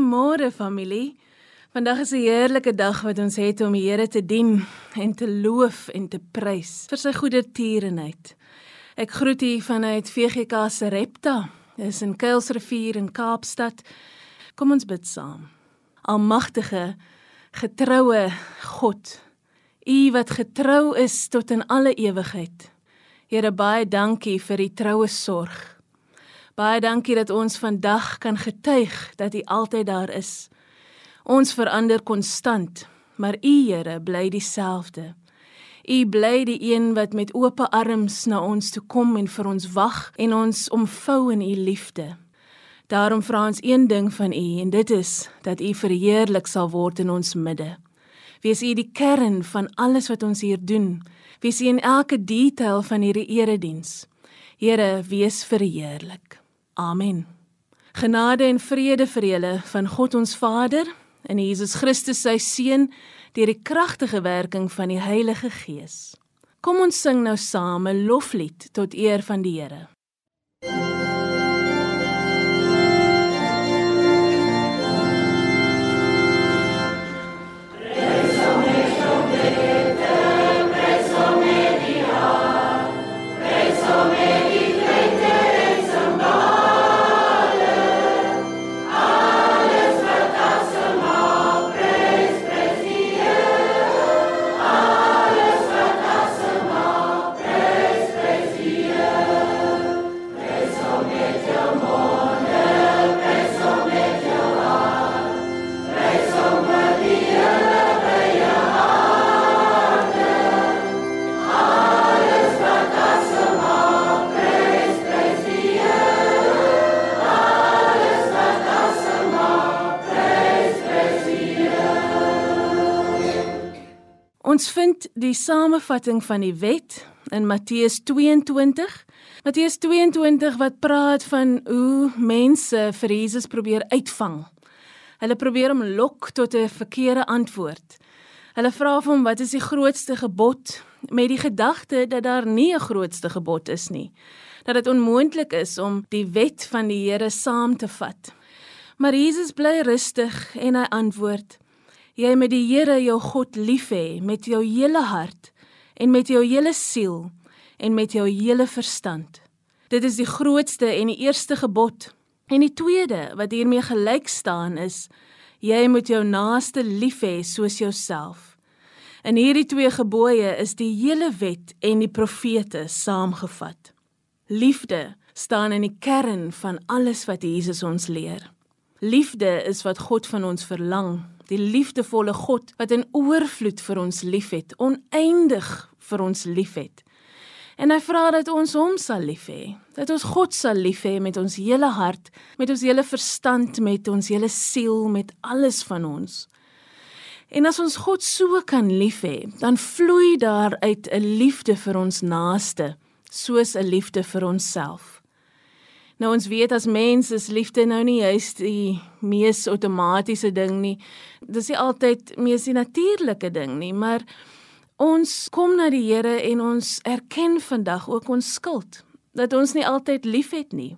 Goeiemôre familie. Vandag is 'n heerlike dag wat ons het om die Here te dien en te loof en te prys vir sy goedertierenheid. Ek groet u vanuit VGK se Repta. Dit is in Kuilsrivier in Kaapstad. Kom ons bid saam. Almagtige, getroue God, u wat getrou is tot in alle ewigheid. Here baie dankie vir u troue sorg. Baie dankie dat ons vandag kan getuig dat U altyd daar is. Ons verander konstant, maar U Here bly dieselfde. U bly die een wat met oop arms na ons toe kom en vir ons wag en ons omvou in U liefde. Daarom vra ons een ding van U en dit is dat U verheerlik sal word in ons midde. Wees U die kern van alles wat ons hier doen. Wees U in elke detail van hierdie erediens. Here, wees verheerlik. Amen. Genade en vrede vir julle van God ons Vader en Jesus Christus sy seun deur die kragtige werking van die Heilige Gees. Kom ons sing nou saam 'n loflied tot eer van die Here. Ons vind die samevatting van die wet in Matteus 22. Matteus 22 wat praat van hoe mense vir Jesus probeer uitvang. Hulle probeer hom lok tot 'n verkeerde antwoord. Hulle vra vir hom wat is die grootste gebod met die gedagte dat daar nie 'n grootste gebod is nie. Dat dit onmoontlik is om die wet van die Here saam te vat. Maar Jesus bly rustig en hy antwoord: jy met die Here jou God lief hê met jou hele hart en met jou hele siel en met jou hele verstand. Dit is die grootste en die eerste gebod. En die tweede wat hiermee gelyk staan is jy moet jou naaste lief hê soos jouself. In hierdie twee gebooie is die hele wet en die profete saamgevat. Liefde staan in die kern van alles wat Jesus ons leer. Liefde is wat God van ons verlang die liefdevolle God wat in oorvloed vir ons liefhet, oneindig vir ons liefhet. En hy vra dat ons hom sal lief hê, dat ons God sal lief hê met ons hele hart, met ons hele verstand, met ons hele siel, met alles van ons. En as ons God so kan lief hê, dan vloei daar uit 'n liefde vir ons naaste, soos 'n liefde vir onsself. Nou ons weet as mens is liefde nou nie juist die mees outomatiese ding nie. Dis nie altyd mees die natuurlike ding nie, maar ons kom na die Here en ons erken vandag ook ons skuld. Dat ons nie altyd liefhet nie.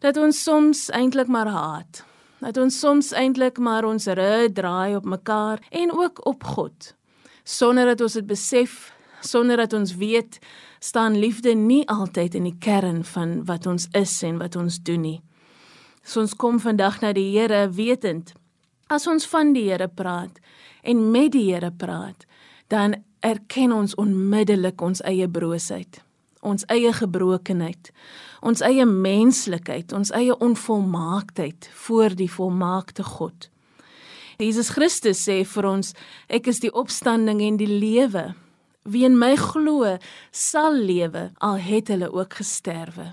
Dat ons soms eintlik maar haat. Dat ons soms eintlik maar ons rug draai op mekaar en ook op God. Sonder dat ons dit besef, sonder dat ons weet staan liefde nie altyd in die kern van wat ons is en wat ons doen nie. So ons kom vandag na die Here wetend as ons van die Here praat en met die Here praat, dan erken ons onmiddellik ons eie broosheid, ons eie gebrokenheid, ons eie menslikheid, ons eie onvolmaaktheid voor die volmaakte God. Jesus Christus sê vir ons, ek is die opstanding en die lewe. Wie in my glo, sal lewe al het hulle ook gesterwe.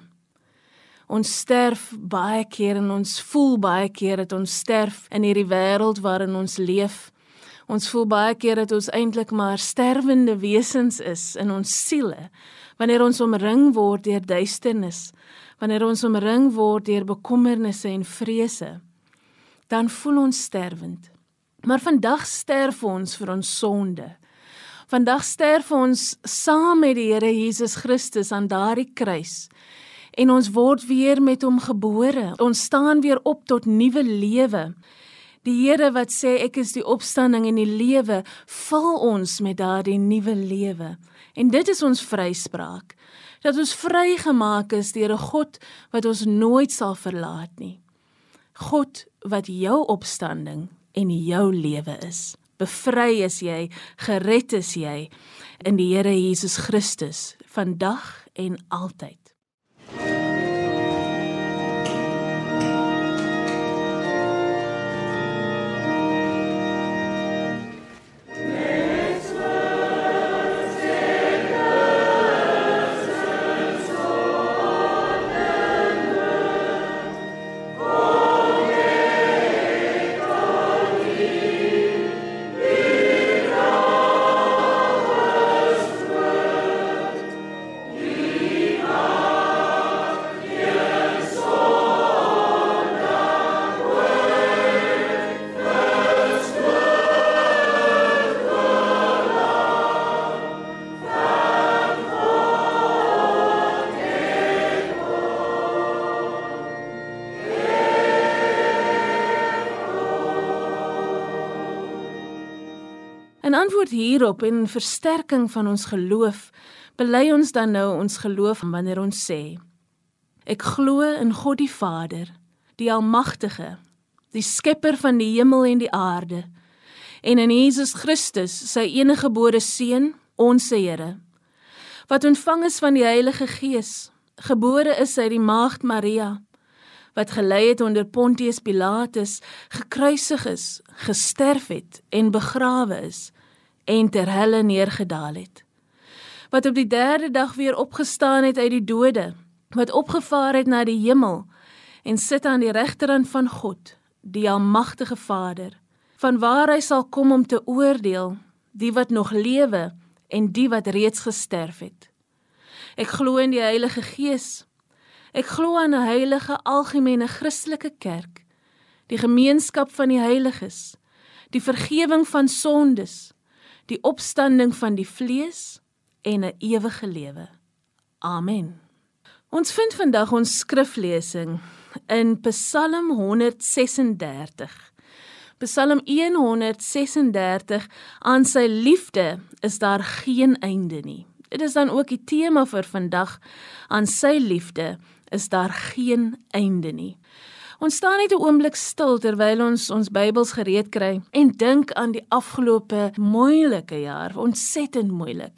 Ons sterf baie keer en ons voel baie keer dat ons sterf in hierdie wêreld waarin ons leef. Ons voel baie keer dat ons eintlik maar sterwende wesens is in ons siele wanneer ons omring word deur duisternis, wanneer ons omring word deur bekommernisse en vrese. Dan voel ons sterwend. Maar vandag sterf ons vir ons sonde. Vandag sterf ons saam met die Here Jesus Christus aan daardie kruis. en ons word weer met hom gebore. Ons staan weer op tot nuwe lewe. Die Here wat sê ek is die opstanding en die lewe, vul ons met daardie nuwe lewe. En dit is ons vryspraak. Dat ons vrygemaak is deur 'n God wat ons nooit sal verlaat nie. God wat jou opstanding en jou lewe is. Bevry is jy, gered is jy in die Here Jesus Christus vandag en altyd. Antwoord hierop en versterking van ons geloof, bely ons dan nou ons geloof wanneer ons sê: Ek glo in God die Vader, die Almagtige, die Skepper van die hemel en die aarde, en in Jesus Christus, sy eniggebore seun, ons Here, wat ontvang is van die Heilige Gees, gebore is uit die maagd Maria, wat gelei het onder Pontius Pilatus, gekruisig is, gesterf het en begrawe is en ter helle neergedaal het. Wat op die 3de dag weer opgestaan het uit die dode, wat opgevaar het na die hemel en sit aan die regterhand van God, die almagtige Vader, van waar hy sal kom om te oordeel die wat nog lewe en die wat reeds gesterf het. Ek glo in die Heilige Gees. Ek glo aan 'n heilige algemene Christelike kerk, die gemeenskap van die heiliges, die vergifnis van sondes, die opstanding van die vlees en 'n ewige lewe. Amen. Ons vind vandag ons skriflesing in Psalm 136. Psalm 136 aan sy liefde is daar geen einde nie. Dit is dan ook die tema vir vandag aan sy liefde is daar geen einde nie. Ons staan net 'n oomblik stil terwyl ons ons Bybels gereed kry en dink aan die afgelope moeilike jaar, ontsettend moeilik.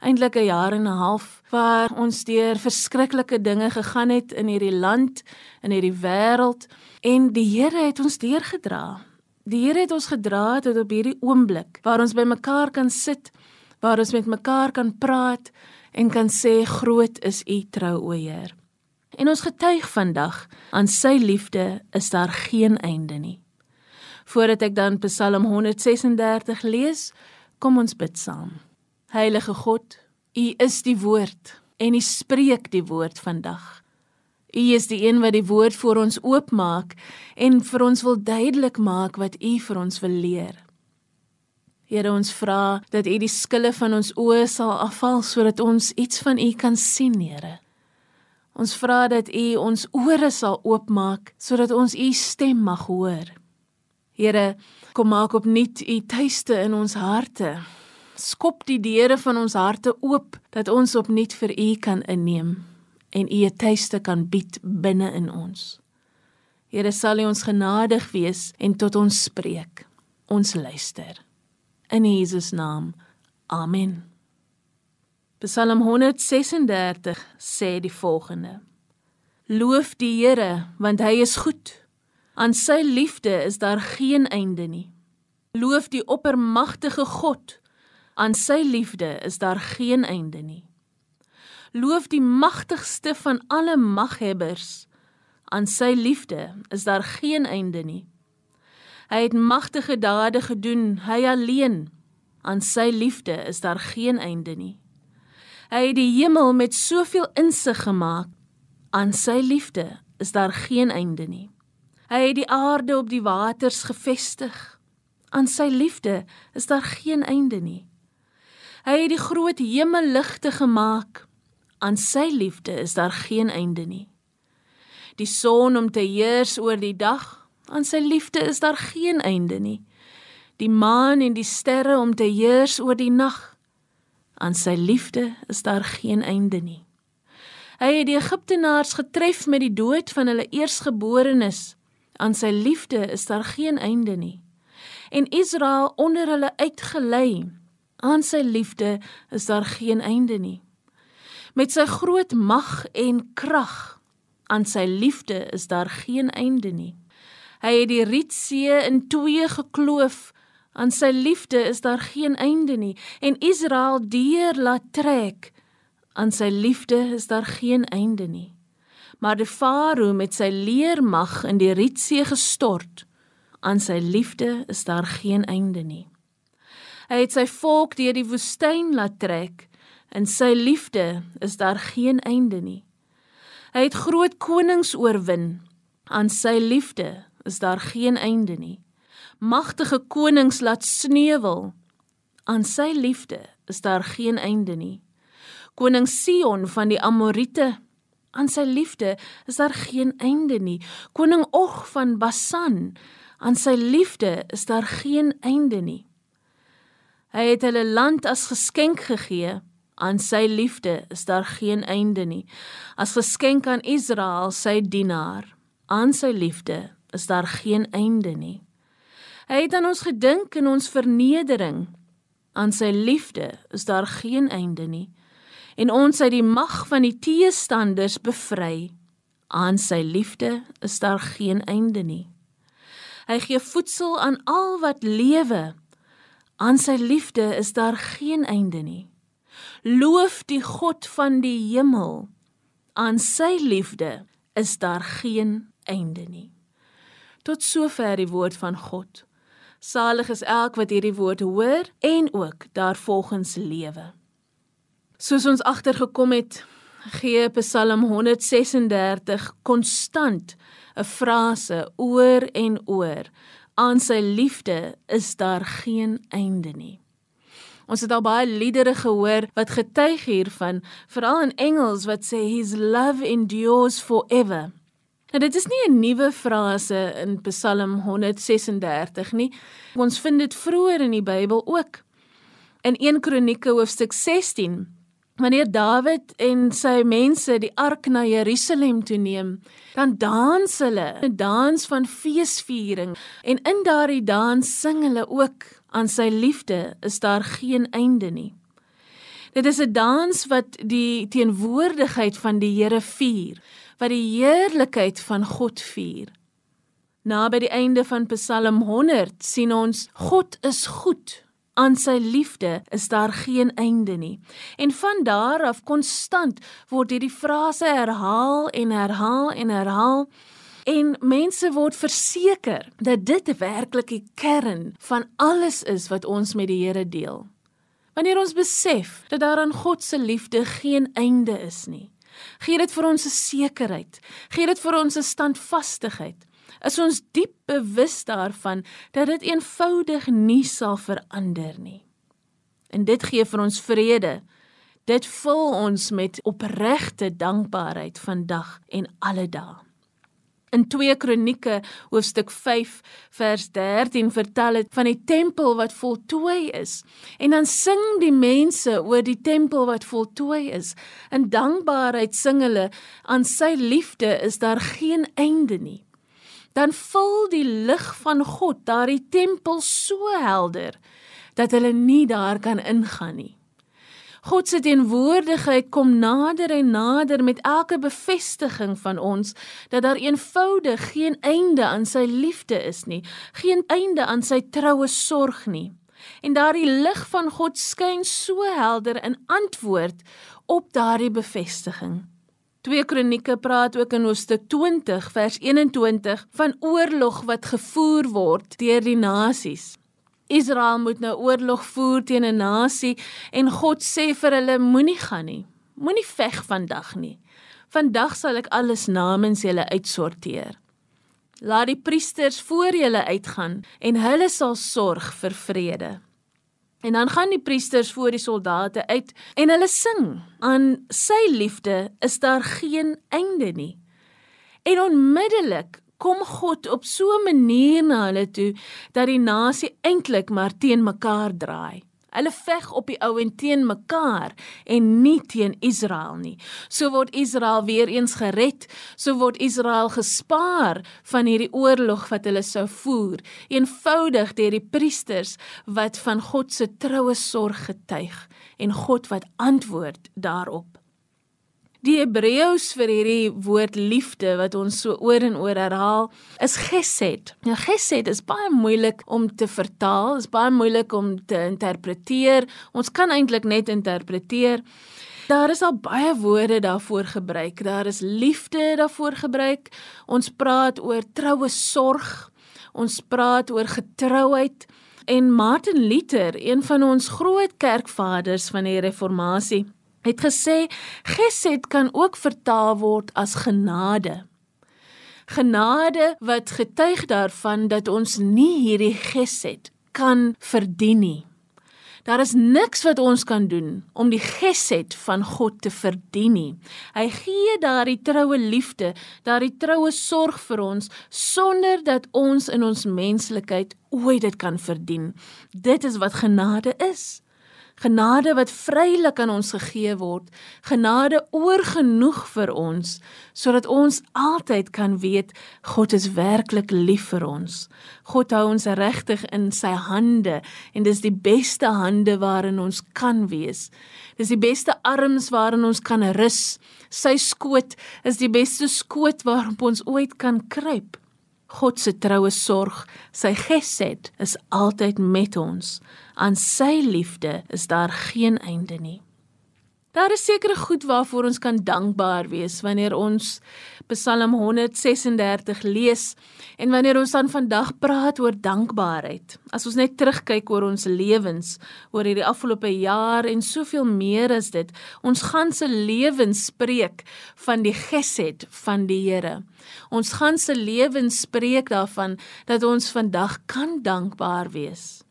Eintlik 'n jaar en 'n half waar ons deur verskriklike dinge gegaan het in hierdie land, in hierdie wêreld en die Here het ons deurgedra. Die Here het ons gedra tot op hierdie oomblik waar ons by mekaar kan sit, waar ons met mekaar kan praat en kan sê groot is u trou o Heer. En ons getuig vandag aan sy liefde is daar geen einde nie. Voordat ek dan Psalm 136 lees, kom ons bid saam. Heilige God, U is die woord en U spreek die woord vandag. U is die een wat die woord vir ons oopmaak en vir ons wil duidelik maak wat U vir ons wil leer. Here ons vra dat U die skille van ons oë sal afval sodat ons iets van U kan sien, Here. Ons vra dat U ons ore sal oopmaak sodat ons U stem mag hoor. Here, kom maak opnuut U tuiste in ons harte. Skop die deure van ons harte oop dat ons opnuut vir U kan inneem en U 'n tuiste kan bied binne in ons. Here, sal U ons genadig wees en tot ons spreek. Ons luister. In Jesus naam. Amen. Psalm 136 sê die volgende: Loof die Here, want hy is goed. Aan sy liefde is daar geen einde nie. Loof die oppermagtige God. Aan sy liefde is daar geen einde nie. Loof die magtigste van alle maghebbers. Aan sy liefde is daar geen einde nie. Hy het magtige dade gedoen, hy alleen. Aan sy liefde is daar geen einde nie. Hy het die hemel met soveel insig gemaak. Aan sy liefde is daar geen einde nie. Hy het die aarde op die waters gevestig. Aan sy liefde is daar geen einde nie. Hy het die groot hemelligte gemaak. Aan sy liefde is daar geen einde nie. Die son om te heers oor die dag, aan sy liefde is daar geen einde nie. Die maan en die sterre om te heers oor die nag, aan sy liefde is daar geen einde nie. Hy het die Egiptenaars getref met die dood van hulle eersgeborenes, aan sy liefde is daar geen einde nie. En Israel onder hulle uitgelei, aan sy liefde is daar geen einde nie. Met sy groot mag en krag aan sy liefde is daar geen einde nie. Hy het die Rietsee in twee gekloof aan sy liefde is daar geen einde nie en Israel deur laat trek aan sy liefde is daar geen einde nie maar die farao met sy leermag in die Rietsee gestort aan sy liefde is daar geen einde nie hy het sy volk deur die woestyn laat trek In sy liefde is daar geen einde nie. Hy het groot konings oorwin. Aan sy liefde is daar geen einde nie. Magtige konings laat sneuwel. Aan sy liefde is daar geen einde nie. Koning Sion van die Amorite, aan sy liefde is daar geen einde nie. Koning Og van Basan, aan sy liefde is daar geen einde nie. Hy het hulle land as geskenk gegee aan sy liefde is daar geen einde nie. As geskenk aan Israel, sy dienaar, aan sy liefde is daar geen einde nie. Hy het aan ons gedink in ons vernedering. Aan sy liefde is daar geen einde nie. En ons uit die mag van die teestanders bevry. Aan sy liefde is daar geen einde nie. Hy gee voedsel aan al wat lewe. Aan sy liefde is daar geen einde nie. Loof die God van die hemel. Aan sy liefde is daar geen einde nie. Tot sover die woord van God. Salig is elk wat hierdie woord hoor en ook daarvolgens lewe. Soos ons agtergekom het, gee Psalm 136 konstant 'n frase oor en oor. Aan sy liefde is daar geen einde nie. Ons het al baie liedere gehoor wat getuig hiervan, veral in Engels wat sê his love endures forever. Nou dit is nie 'n nuwe frase in Psalm 136 nie. Ons vind dit vroeër in die Bybel ook. In 1 Kronieke hoofstuk 16 Wanneer Dawid en sy mense die ark na Jerusalem toe neem, dan dans hulle 'n dans van feesviering en in daardie dans sing hulle ook aan sy liefde is daar geen einde nie. Dit is 'n dans wat die teenwoordigheid van die Here vier, wat die heerlikheid van God vier. Na by die einde van Psalm 100 sien ons God is goed. Aan sy liefde is daar geen einde nie. En van daar af konstant word hierdie frase herhaal en herhaal en herhaal En mense word verseker dat dit werklik die kern van alles is wat ons met die Here deel. Wanneer ons besef dat daar aan God se liefde geen einde is nie, gee dit vir ons 'n sekerheid, gee dit vir ons 'n standvastigheid. Is ons diep bewus daarvan dat dit eenvoudig nie sal verander nie. En dit gee vir ons vrede. Dit vul ons met opregte dankbaarheid vandag en alle dae. In 2 Kronieke hoofstuk 5 vers 13 vertel dit van die tempel wat voltooi is. En dan sing die mense oor die tempel wat voltooi is. In dankbaarheid sing hulle aan sy liefde is daar geen einde nie. Dan vul die lig van God daardie tempel so helder dat hulle nie daar kan ingaan nie. God se teenwoordigheid kom nader en nader met elke bevestiging van ons dat daar eenvoudig geen einde aan sy liefde is nie, geen einde aan sy troue sorg nie. En daardie lig van God skyn so helder in antwoord op daardie bevestiging. 2 Kronieke praat ook in hoofstuk 20 vers 21 van oorlog wat gevoer word deur die nasies. Israel moet nou oorlog voer teen 'n nasie en God sê vir hulle moenie gaan nie. Moenie veg vandag nie. Vandag sal ek alles namens julle uitsorteer. Laat die priesters voor julle uitgaan en hulle sal sorg vir vrede. En dan gaan die priesters voor die soldate uit en hulle sing: "Aan sy liefde is daar geen einde nie." En onmiddellik kom God op so 'n manier na hulle toe dat die nasie eintlik maar teen mekaar draai. Hulle veg op die ou en teen mekaar en nie teen Israel nie. So word Israel weer eens gered, so word Israel gespaar van hierdie oorlog wat hulle sou voer, eenvoudig deur die priesters wat van God se troue sorg getuig en God wat antwoord daarop. Die Hebreëus vir hierdie woord liefde wat ons so oor en oor herhaal, is gesed. Nou gesed is baie moeilik om te vertaal, is baie moeilik om te interpreteer. Ons kan eintlik net interpreteer. Daar is al baie woorde daarvoor gebruik. Daar is liefde daarvoor gebruik. Ons praat oor troue sorg. Ons praat oor getrouheid. En Martin Luther, een van ons groot kerkvaders van die reformatie, het gesê gesed kan ook vertaal word as genade. Genade wat getuig daarvan dat ons nie hierdie gesed kan verdien nie. Daar is niks wat ons kan doen om die gesed van God te verdien nie. Hy gee daardie troue liefde, daardie troue sorg vir ons sonder dat ons in ons menslikheid ooit dit kan verdien. Dit is wat genade is genade wat vrylik aan ons gegee word, genade oorgenoeg vir ons sodat ons altyd kan weet God is werklik lief vir ons. God hou ons regtig in sy hande en dis die beste hande waarin ons kan wees. Dis die beste arms waarin ons kan rus. Sy skoot is die beste skoot waarop ons ooit kan kruip. God se troue sorg, sy gesed is altyd met ons. Aan sy liefde is daar geen einde nie. Daar is sekere goed waarvoor ons kan dankbaar wees wanneer ons Psalm 136 lees en wanneer ons dan vandag praat oor dankbaarheid. As ons net terugkyk oor ons lewens oor hierdie afgelope jaar en soveel meer as dit, ons ganse lewens spreek van die gesed van die Here. Ons ganse lewens spreek daarvan dat ons vandag kan dankbaar wees.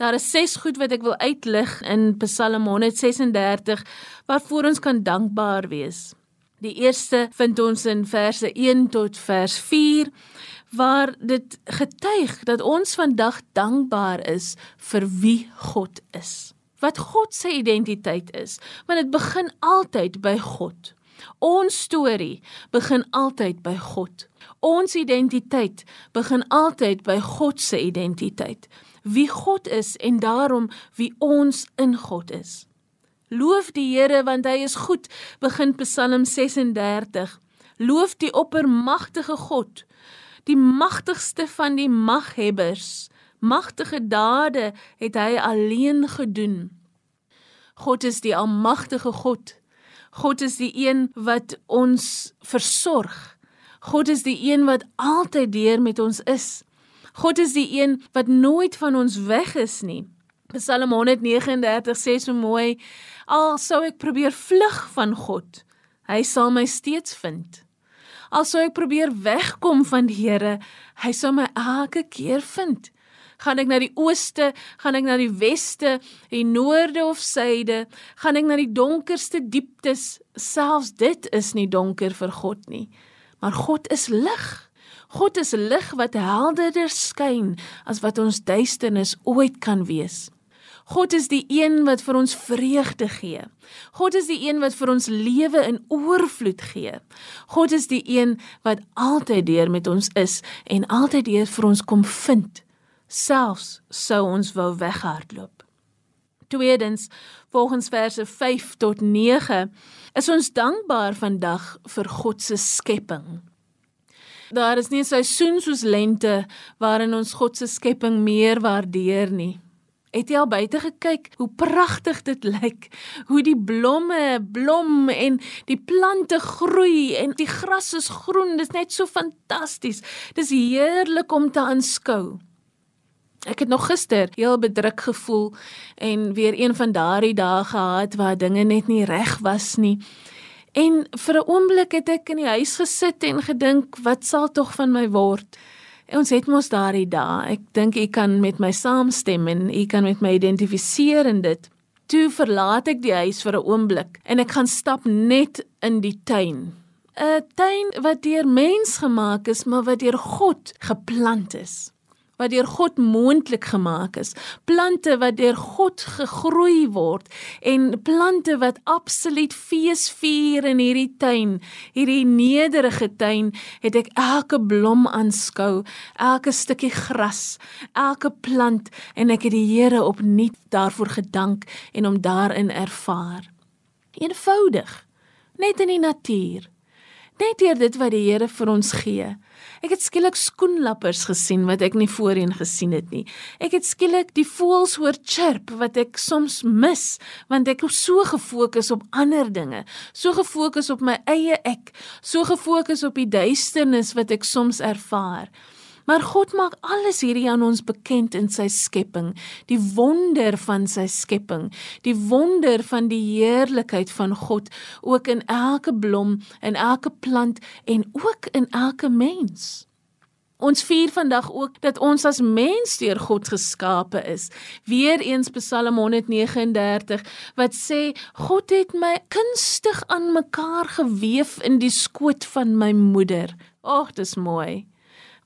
Daar is ses goed wat ek wil uitlig in Psalm 136 waarvoor ons kan dankbaar wees. Die eerste vind ons in verse 1 tot vers 4 waar dit getuig dat ons vandag dankbaar is vir wie God is. Wat God se identiteit is, want dit begin altyd by God. Ons storie begin altyd by God. Ons identiteit begin altyd by God se identiteit wie God is en daarom wie ons in God is. Loof die Here want hy is goed, begin Psalm 36. Loof die oppermagtige God, die magtigste van die maghebbers. Magtige dade het hy alleen gedoen. God is die almagtige God. God is die een wat ons versorg. God is die een wat altyd deur met ons is. God is die een wat nooit van ons weg is nie. Psalm 139 sê so mooi: Al sou ek probeer vlug van God, hy sal my steeds vind. Al sou ek probeer wegkom van die Here, hy sal my elke keer vind. Gaan ek na die ooste, gaan ek na die weste, die noorde of suide, gaan ek na die donkerste dieptes, selfs dit is nie donker vir God nie. Maar God is lig. God is lig wat helderder skyn as wat ons duisternis ooit kan wees. God is die een wat vir ons vreugde gee. God is die een wat vir ons lewe in oorvloed gee. God is die een wat altyd deur met ons is en altyd deur vir ons kom vind, selfs sou ons wou weghardloop. Tweedens, volgens verse 5 tot 9, is ons dankbaar vandag vir God se skepping. Daar is nie 'n seisoen soos lente waarin ons God se skepping meer waardeer nie. Het jy al buite gekyk hoe pragtig dit lyk? Hoe die blomme blom en die plante groei en die gras is groen. Dit is net so fantasties. Dis heerlik om te aanskou. Ek het nog gister heel bedruk gevoel en weer een van daardie dae gehad waar dinge net nie reg was nie. En vir 'n oomblik het ek in die huis gesit en gedink, wat sal tog van my word? Ons het mos daardie dae. Ek dink u kan met my saamstem en u kan met my identifiseer in dit. Toe verlaat ek die huis vir 'n oomblik en ek gaan stap net in die tuin. 'n Tuin wat deur mens gemaak is, maar wat deur God geplant is wat deur God moontlik gemaak is. Plante wat deur God gegroei word en plante wat absoluut fees vier in hierdie tuin. Hierdie nederige tuin het ek elke blom aanskou, elke stukkie gras, elke plant en ek het die Here opnuut daarvoor gedank en hom daarin ervaar. Eenvoudig, net in die natuur. Net deur dit wat die Here vir ons gee. Ek het skielik skoenlappers gesien wat ek nie voorheen gesien het nie. Ek het skielik die voëls hoor chirp wat ek soms mis want ek is so gefokus op ander dinge, so gefokus op my eie ek, so gefokus op die duisternis wat ek soms ervaar. Maar God maak alles hierdie aan ons bekend in sy skepping, die wonder van sy skepping, die wonder van die heerlikheid van God ook in elke blom, in elke plant en ook in elke mens. Ons vier vandag ook dat ons as mens deur God geskape is. Weereens Psalm 139 wat sê God het my kunstig aan mekaar gewewe in die skoot van my moeder. Ag, dis mooi.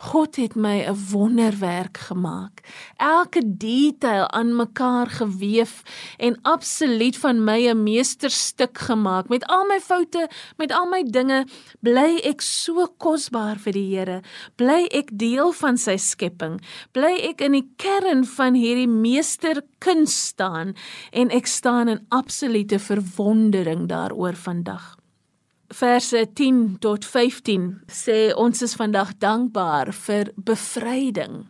God het my 'n wonderwerk gemaak. Elke detail aan mekaar gewewe en absoluut van my 'n meesterstuk gemaak. Met al my foute, met al my dinge, bly ek so kosbaar vir die Here. Bly ek deel van sy skepping. Bly ek in die kern van hierdie meesterkuns staan en ek staan in absolute verwondering daaroor vandag verse 10 tot 15 sê ons is vandag dankbaar vir bevryding.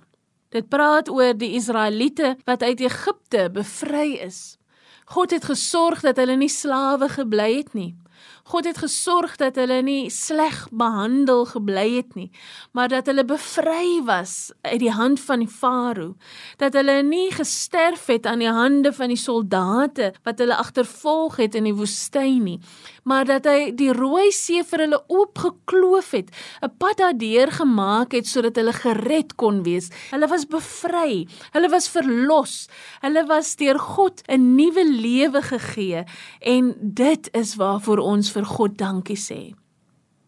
Dit praat oor die Israeliete wat uit Egipte bevry is. God het gesorg dat hulle nie slawe gebly het nie. God het gesorg dat hulle nie sleg behandel gebly het nie, maar dat hulle bevry was uit die hand van die Farao, dat hulle nie gesterf het aan die hande van die soldate wat hulle agtervolg het in die woestyn nie, maar dat hy die Rooi See vir hulle oopgekloof het, 'n pad daardeur gemaak het sodat hulle gered kon wees. Hulle was bevry, hulle was verlos, hulle was deur God 'n nuwe lewe gegee en dit is waarvoor ons vir God dankie sê.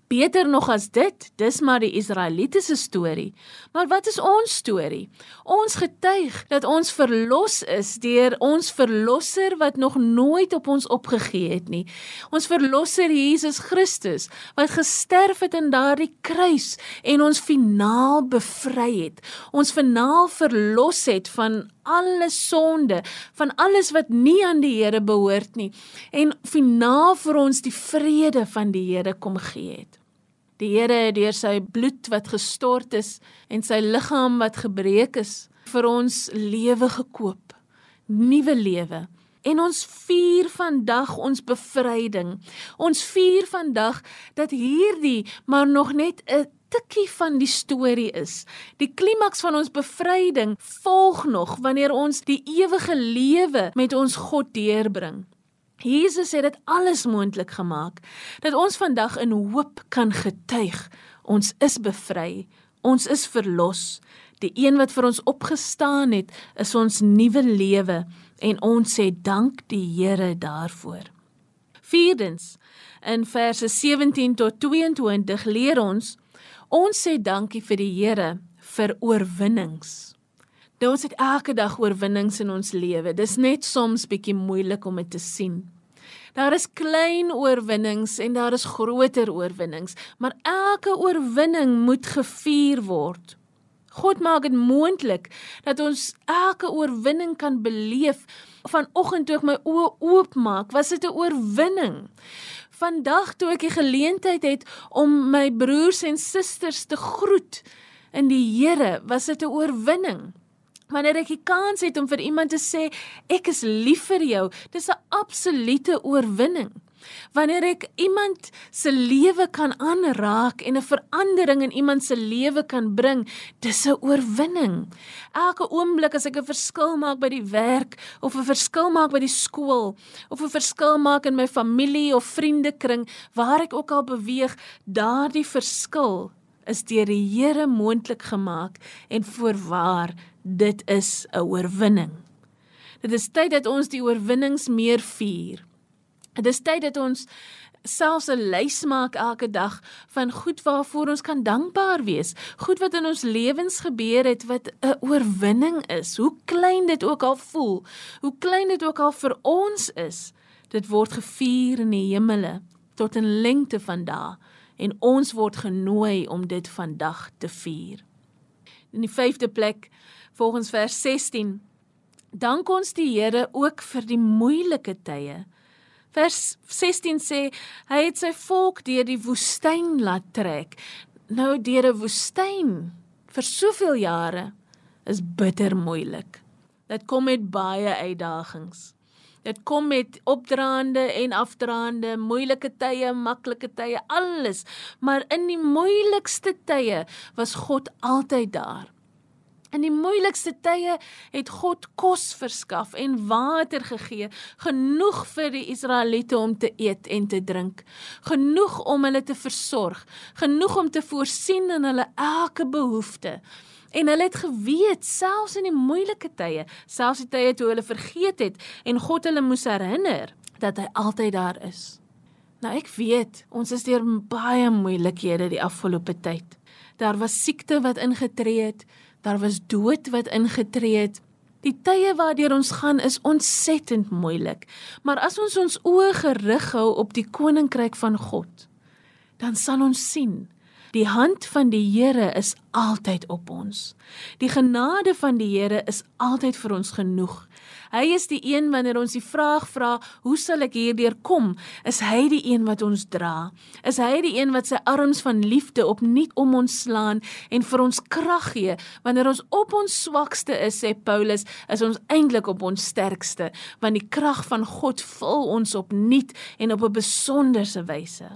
Beter nog as dit, dis maar die Israeliete se storie. Maar wat is ons storie? Ons getuig dat ons verlos is deur ons verlosser wat nog nooit op ons opgegee het nie. Ons verlosser Jesus Christus wat gesterf het in daardie kruis en ons finaal bevry het. Ons finaal verlos het van alle sonde, van alles wat nie aan die Here behoort nie en finaal vir ons die vrede van die Here kom gee het. Die Here het deur sy bloed wat gestort is en sy liggaam wat gebreek is vir ons lewe gekoop, nuwe lewe. En ons vier vandag ons bevryding. Ons vier vandag dat hierdie maar nog net 'n tikkie van die storie is. Die klimaks van ons bevryding volg nog wanneer ons die ewige lewe met ons God deurbring. Jesus het dit alles moontlik gemaak dat ons vandag in hoop kan getuig. Ons is bevry, ons is verlos. Die een wat vir ons opgestaan het, is ons nuwe lewe en ons sê dank die Here daarvoor. Vierdens, in verse 17 tot 22 leer ons ons sê dankie vir die Here vir oorwinnings. Nou, ons het elke dag oorwinnings in ons lewe. Dis net soms bietjie moeilik om dit te sien. Daar is klein oorwinnings en daar is groter oorwinnings, maar elke oorwinning moet gevier word. God maak dit moontlik dat ons elke oorwinning kan beleef. Vanoggend toe ek my oë oopmaak, was dit 'n oorwinning. Vandag toe ek die geleentheid het om my broers en susters te groet in die Here, was dit 'n oorwinning. Wanneer ek die kans het om vir iemand te sê ek is lief vir jou, dis 'n absolute oorwinning. Wanneer ek iemand se lewe kan aanraak en 'n verandering in iemand se lewe kan bring, dis 'n oorwinning. Elke oomblik as ek 'n verskil maak by die werk of 'n verskil maak by die skool of 'n verskil maak in my familie of vriendekring, waar ek ook al beweeg, daardie verskil is deur die Here moontlik gemaak en voorwaar dit is 'n oorwinning. Dit is tyd dat ons die oorwinnings meer vier. Dit is tyd dat ons selfs 'n lys maak elke dag van goed waarvoor ons kan dankbaar wees. Goed wat in ons lewens gebeur het wat 'n oorwinning is. Hoe klein dit ook al voel, hoe klein dit ook al vir ons is, dit word gevier in die hemele tot 'n lengte van dae en ons word genooi om dit vandag te vier. In die 5de plek volgens vers 16 dank ons die Here ook vir die moeilike tye Vers 16 sê hy het sy volk deur die woestyn laat trek. Nou deur 'n woestyn vir soveel jare is bitter moeilik. Dit kom met baie uitdagings. Dit kom met opdraande en afdraande, moeilike tye, maklike tye, alles. Maar in die moeilikste tye was God altyd daar. In die moeilikste tye het God kos verskaf en water gegee, genoeg vir die Israeliete om te eet en te drink, genoeg om hulle te versorg, genoeg om te voorsien in hulle elke behoefte. En hulle het geweet selfs in die moeilike tye, selfs die tye toe hulle vergeet het en God hulle moes herinner dat hy altyd daar is. Nou ek weet, ons is deur baie moeilikhede die afgelope tyd. Daar was siekte wat ingetree het, Daar was dood wat ingetree het. Die tye waardeur ons gaan is ontsettend moeilik. Maar as ons ons oë gerig hou op die koninkryk van God, dan sal ons sien Die hand van die Here is altyd op ons. Die genade van die Here is altyd vir ons genoeg. Hy is die een wanneer ons die vraag vra, hoe sal ek hierdeur kom? Is hy die een wat ons dra? Is hy die een wat sy arms van liefde opnuut om ons slaan en vir ons krag gee wanneer ons op ons swakste is, sê Paulus, is ons eintlik op ons sterkste, want die krag van God vul ons opnuut en op 'n besonderse wyse.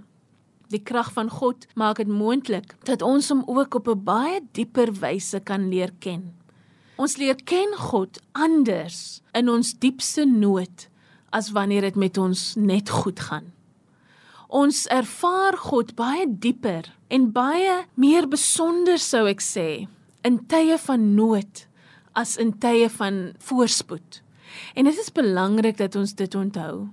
Die krag van God maak dit moontlik dat ons hom ook op 'n baie dieper wyse kan leer ken. Ons leer ken God anders in ons diepste nood as wanneer dit met ons net goed gaan. Ons ervaar God baie dieper en baie meer besonder sou ek sê in tye van nood as in tye van voorspoed. En dit is belangrik dat ons dit onthou.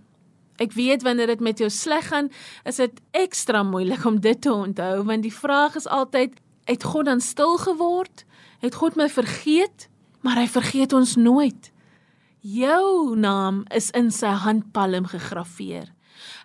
Ek weet wanneer dit met jou sleg gaan, is dit ekstra moeilik om dit te onthou want die vraag is altyd: het God dan stil geword? Het God my vergeet? Maar hy vergeet ons nooit. Jou naam is in sy handpalm gegraveer.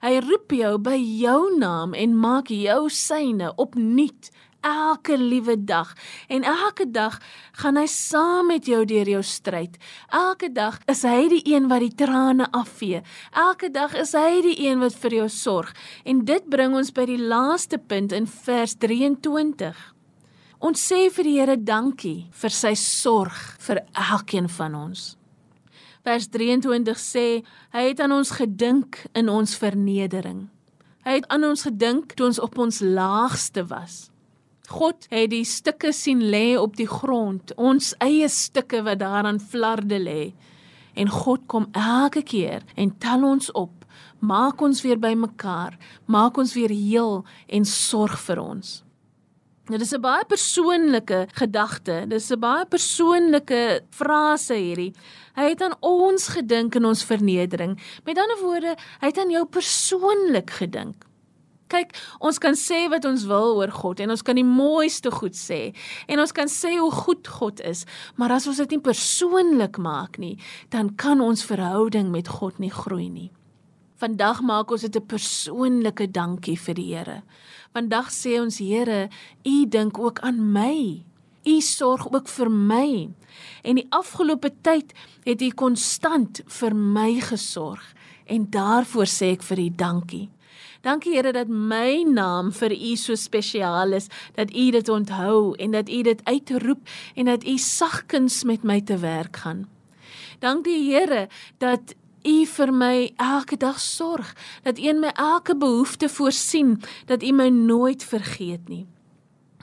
Hy roep jou by jou naam en maak jou syne opnuut elke liewe dag en elke dag gaan hy saam met jou deur jou stryd. Elke dag is hy die een wat die trane afvee. Elke dag is hy die een wat vir jou sorg. En dit bring ons by die laaste punt in vers 23. Ons sê vir die Here dankie vir sy sorg vir elkeen van ons. Vers 23 sê hy het aan ons gedink in ons vernedering. Hy het aan ons gedink toe ons op ons laagste was. God het die stukke sien lê op die grond, ons eie stukke wat daaraan flarde lê. En God kom elke keer en tel ons op, maak ons weer bymekaar, maak ons weer heel en sorg vir ons. Nou dis 'n baie persoonlike gedagte. Dis 'n baie persoonlike frase hierdie. Hy het aan ons gedink in ons vernedering. Met ander woorde, hy het aan jou persoonlik gedink kyk, ons kan sê wat ons wil oor God en ons kan die mooiste goed sê en ons kan sê hoe goed God is, maar as ons dit nie persoonlik maak nie, dan kan ons verhouding met God nie groei nie. Vandag maak ons dit 'n persoonlike dankie vir die Here. Vandag sê ons Here, U dink ook aan my. U sorg ook vir my. En die afgelope tyd het U konstant vir my gesorg en daarvoor sê ek vir U dankie. Dankie Here dat my naam vir U so spesiaal is, dat U dit onthou en dat U dit uitroep en dat U sagkens met my te werk gaan. Dankie Here dat U vir my elke dag sorg, dat U in my elke behoefte voorsien, dat U my nooit vergeet nie.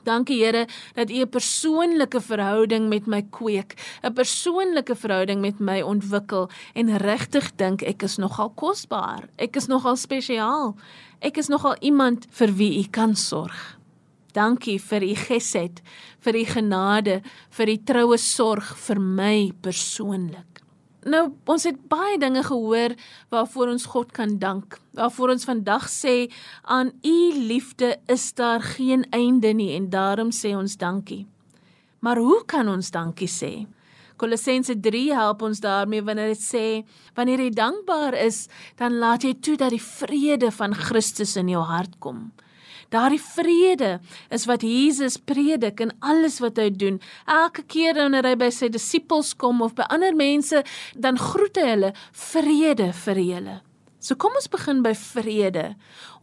Dankie Here dat U 'n persoonlike verhouding met my kweek, 'n persoonlike verhouding met my ontwikkel en regtig dink ek is nogal kosbaar. Ek is nogal spesiaal. Ek is nogal iemand vir wie U kan sorg. Dankie vir u gesed, vir u genade, vir u troue sorg vir my persoonlik. Nou, ons het baie dinge gehoor waarvoor ons God kan dank. Waarvoor ons vandag sê aan u liefde is daar geen einde nie en daarom sê ons dankie. Maar hoe kan ons dankie sê? Kolossense 3 help ons daarmee wanneer dit sê wanneer jy dankbaar is, dan laat jy toe dat die vrede van Christus in jou hart kom. Daardie vrede is wat Jesus predik in alles wat hy doen. Elke keer wanneer hy by sy disippels kom of by ander mense, dan groet hy hulle vrede vir julle. So kom ons begin by vrede.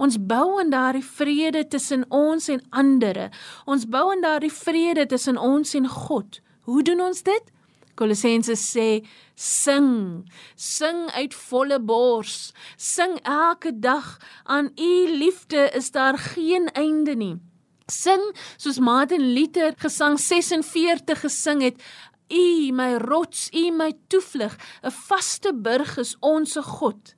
Ons bou aan daardie vrede tussen ons en ander. Ons bou aan daardie vrede tussen ons en God. Hoe doen ons dit? Kolossense sê sing sing uit volle bors. Sing elke dag aan u liefde is daar geen einde nie. Sing soos Martin Luther gesang 46 gesing het u my rots u my toevlug. 'n vaste burg is onsse God.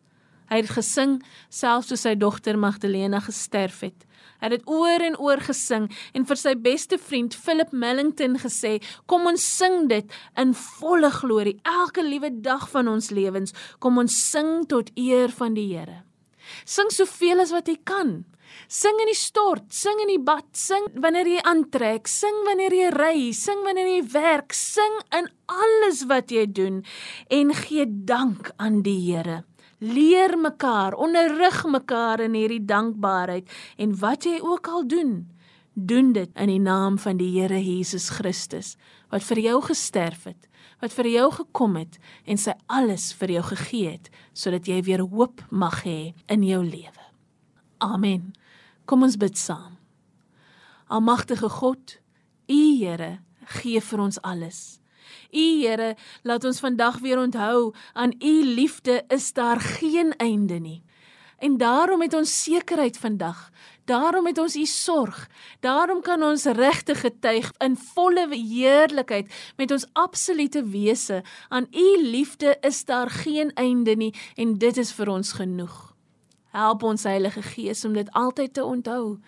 Hy het gesing selfs toe sy dogter Magdalena gesterf het Hy het dit oor en oor gesing en vir sy beste vriend Philip Mellington gesê: "Kom ons sing dit in volle glorie elke liewe dag van ons lewens. Kom ons sing tot eer van die Here. Sing soveel as wat jy kan." Sing in die stort, sing in die bad, sing wanneer jy aantrek, sing wanneer jy ry, sing wanneer jy werk, sing in alles wat jy doen en gee dank aan die Here leer mekaar, onderrig mekaar in hierdie dankbaarheid en wat jy ook al doen, doen dit in die naam van die Here Jesus Christus wat vir jou gesterf het, wat vir jou gekom het en sy alles vir jou gegee het sodat jy weer hoop mag hê in jou lewe. Amen. Kom ons bid saam. Almagtige God, U Here, gee vir ons alles. U Here, laat ons vandag weer onthou aan U liefde is daar geen einde nie. En daarom het ons sekerheid vandag. Daarom het ons U sorg. Daarom kan ons regtig getuig in volle heerlikheid met ons absolute wese aan U liefde is daar geen einde nie en dit is vir ons genoeg. Help ons Heilige Gees om dit altyd te onthou.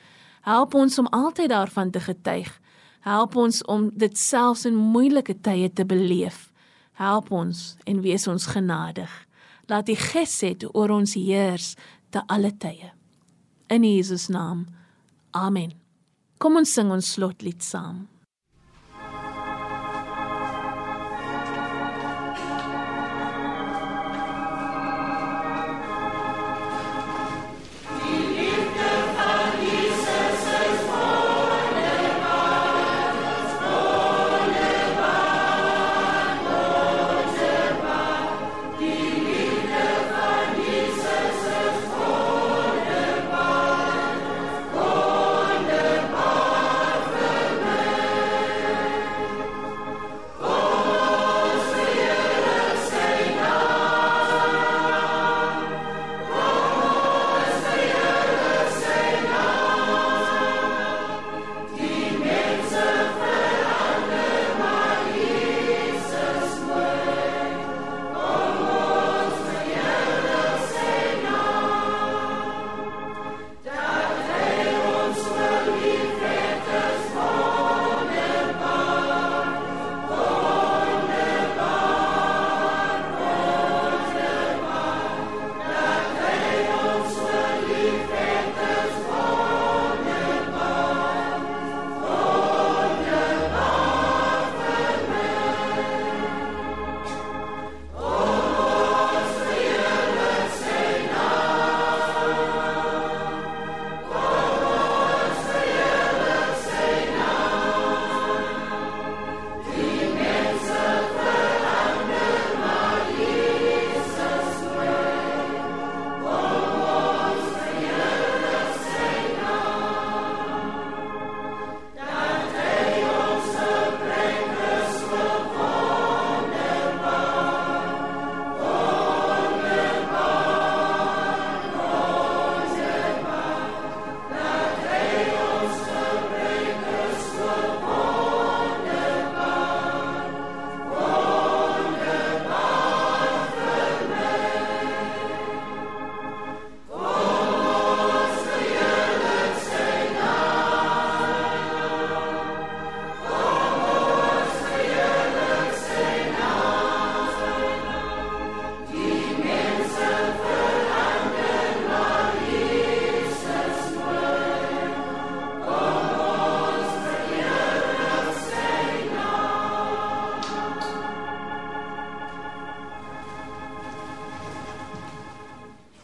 Help ons om altyd daarvan te getuig. Help ons om dit selfs in moeilike tye te beleef. Help ons en wees ons genadig. Laat die gesed oor ons heers te alle tye. In Jesus naam. Amen. Kom ons sing ons slotlied saam.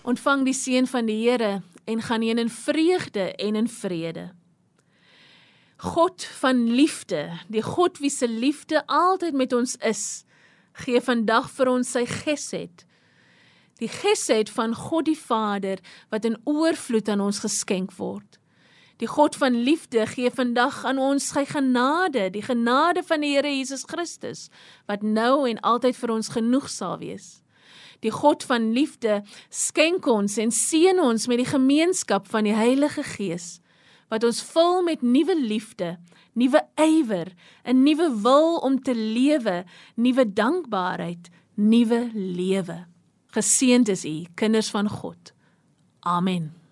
Ontvang die seën van die Here en gaan heen in vreugde en in vrede. God van liefde, die God wie se liefde altyd met ons is, gee vandag vir ons sy gesed. Die gesed van God die Vader wat in oorvloed aan ons geskenk word. Die God van liefde gee vandag aan ons sy genade, die genade van die Here Jesus Christus wat nou en altyd vir ons genoeg sal wees. Die God van liefde skenk ons en seën ons met die gemeenskap van die Heilige Gees wat ons vul met nuwe liefde, nuwe ywer, 'n nuwe wil om te lewe, nuwe dankbaarheid, nuwe lewe. Geseënd is u, kinders van God. Amen.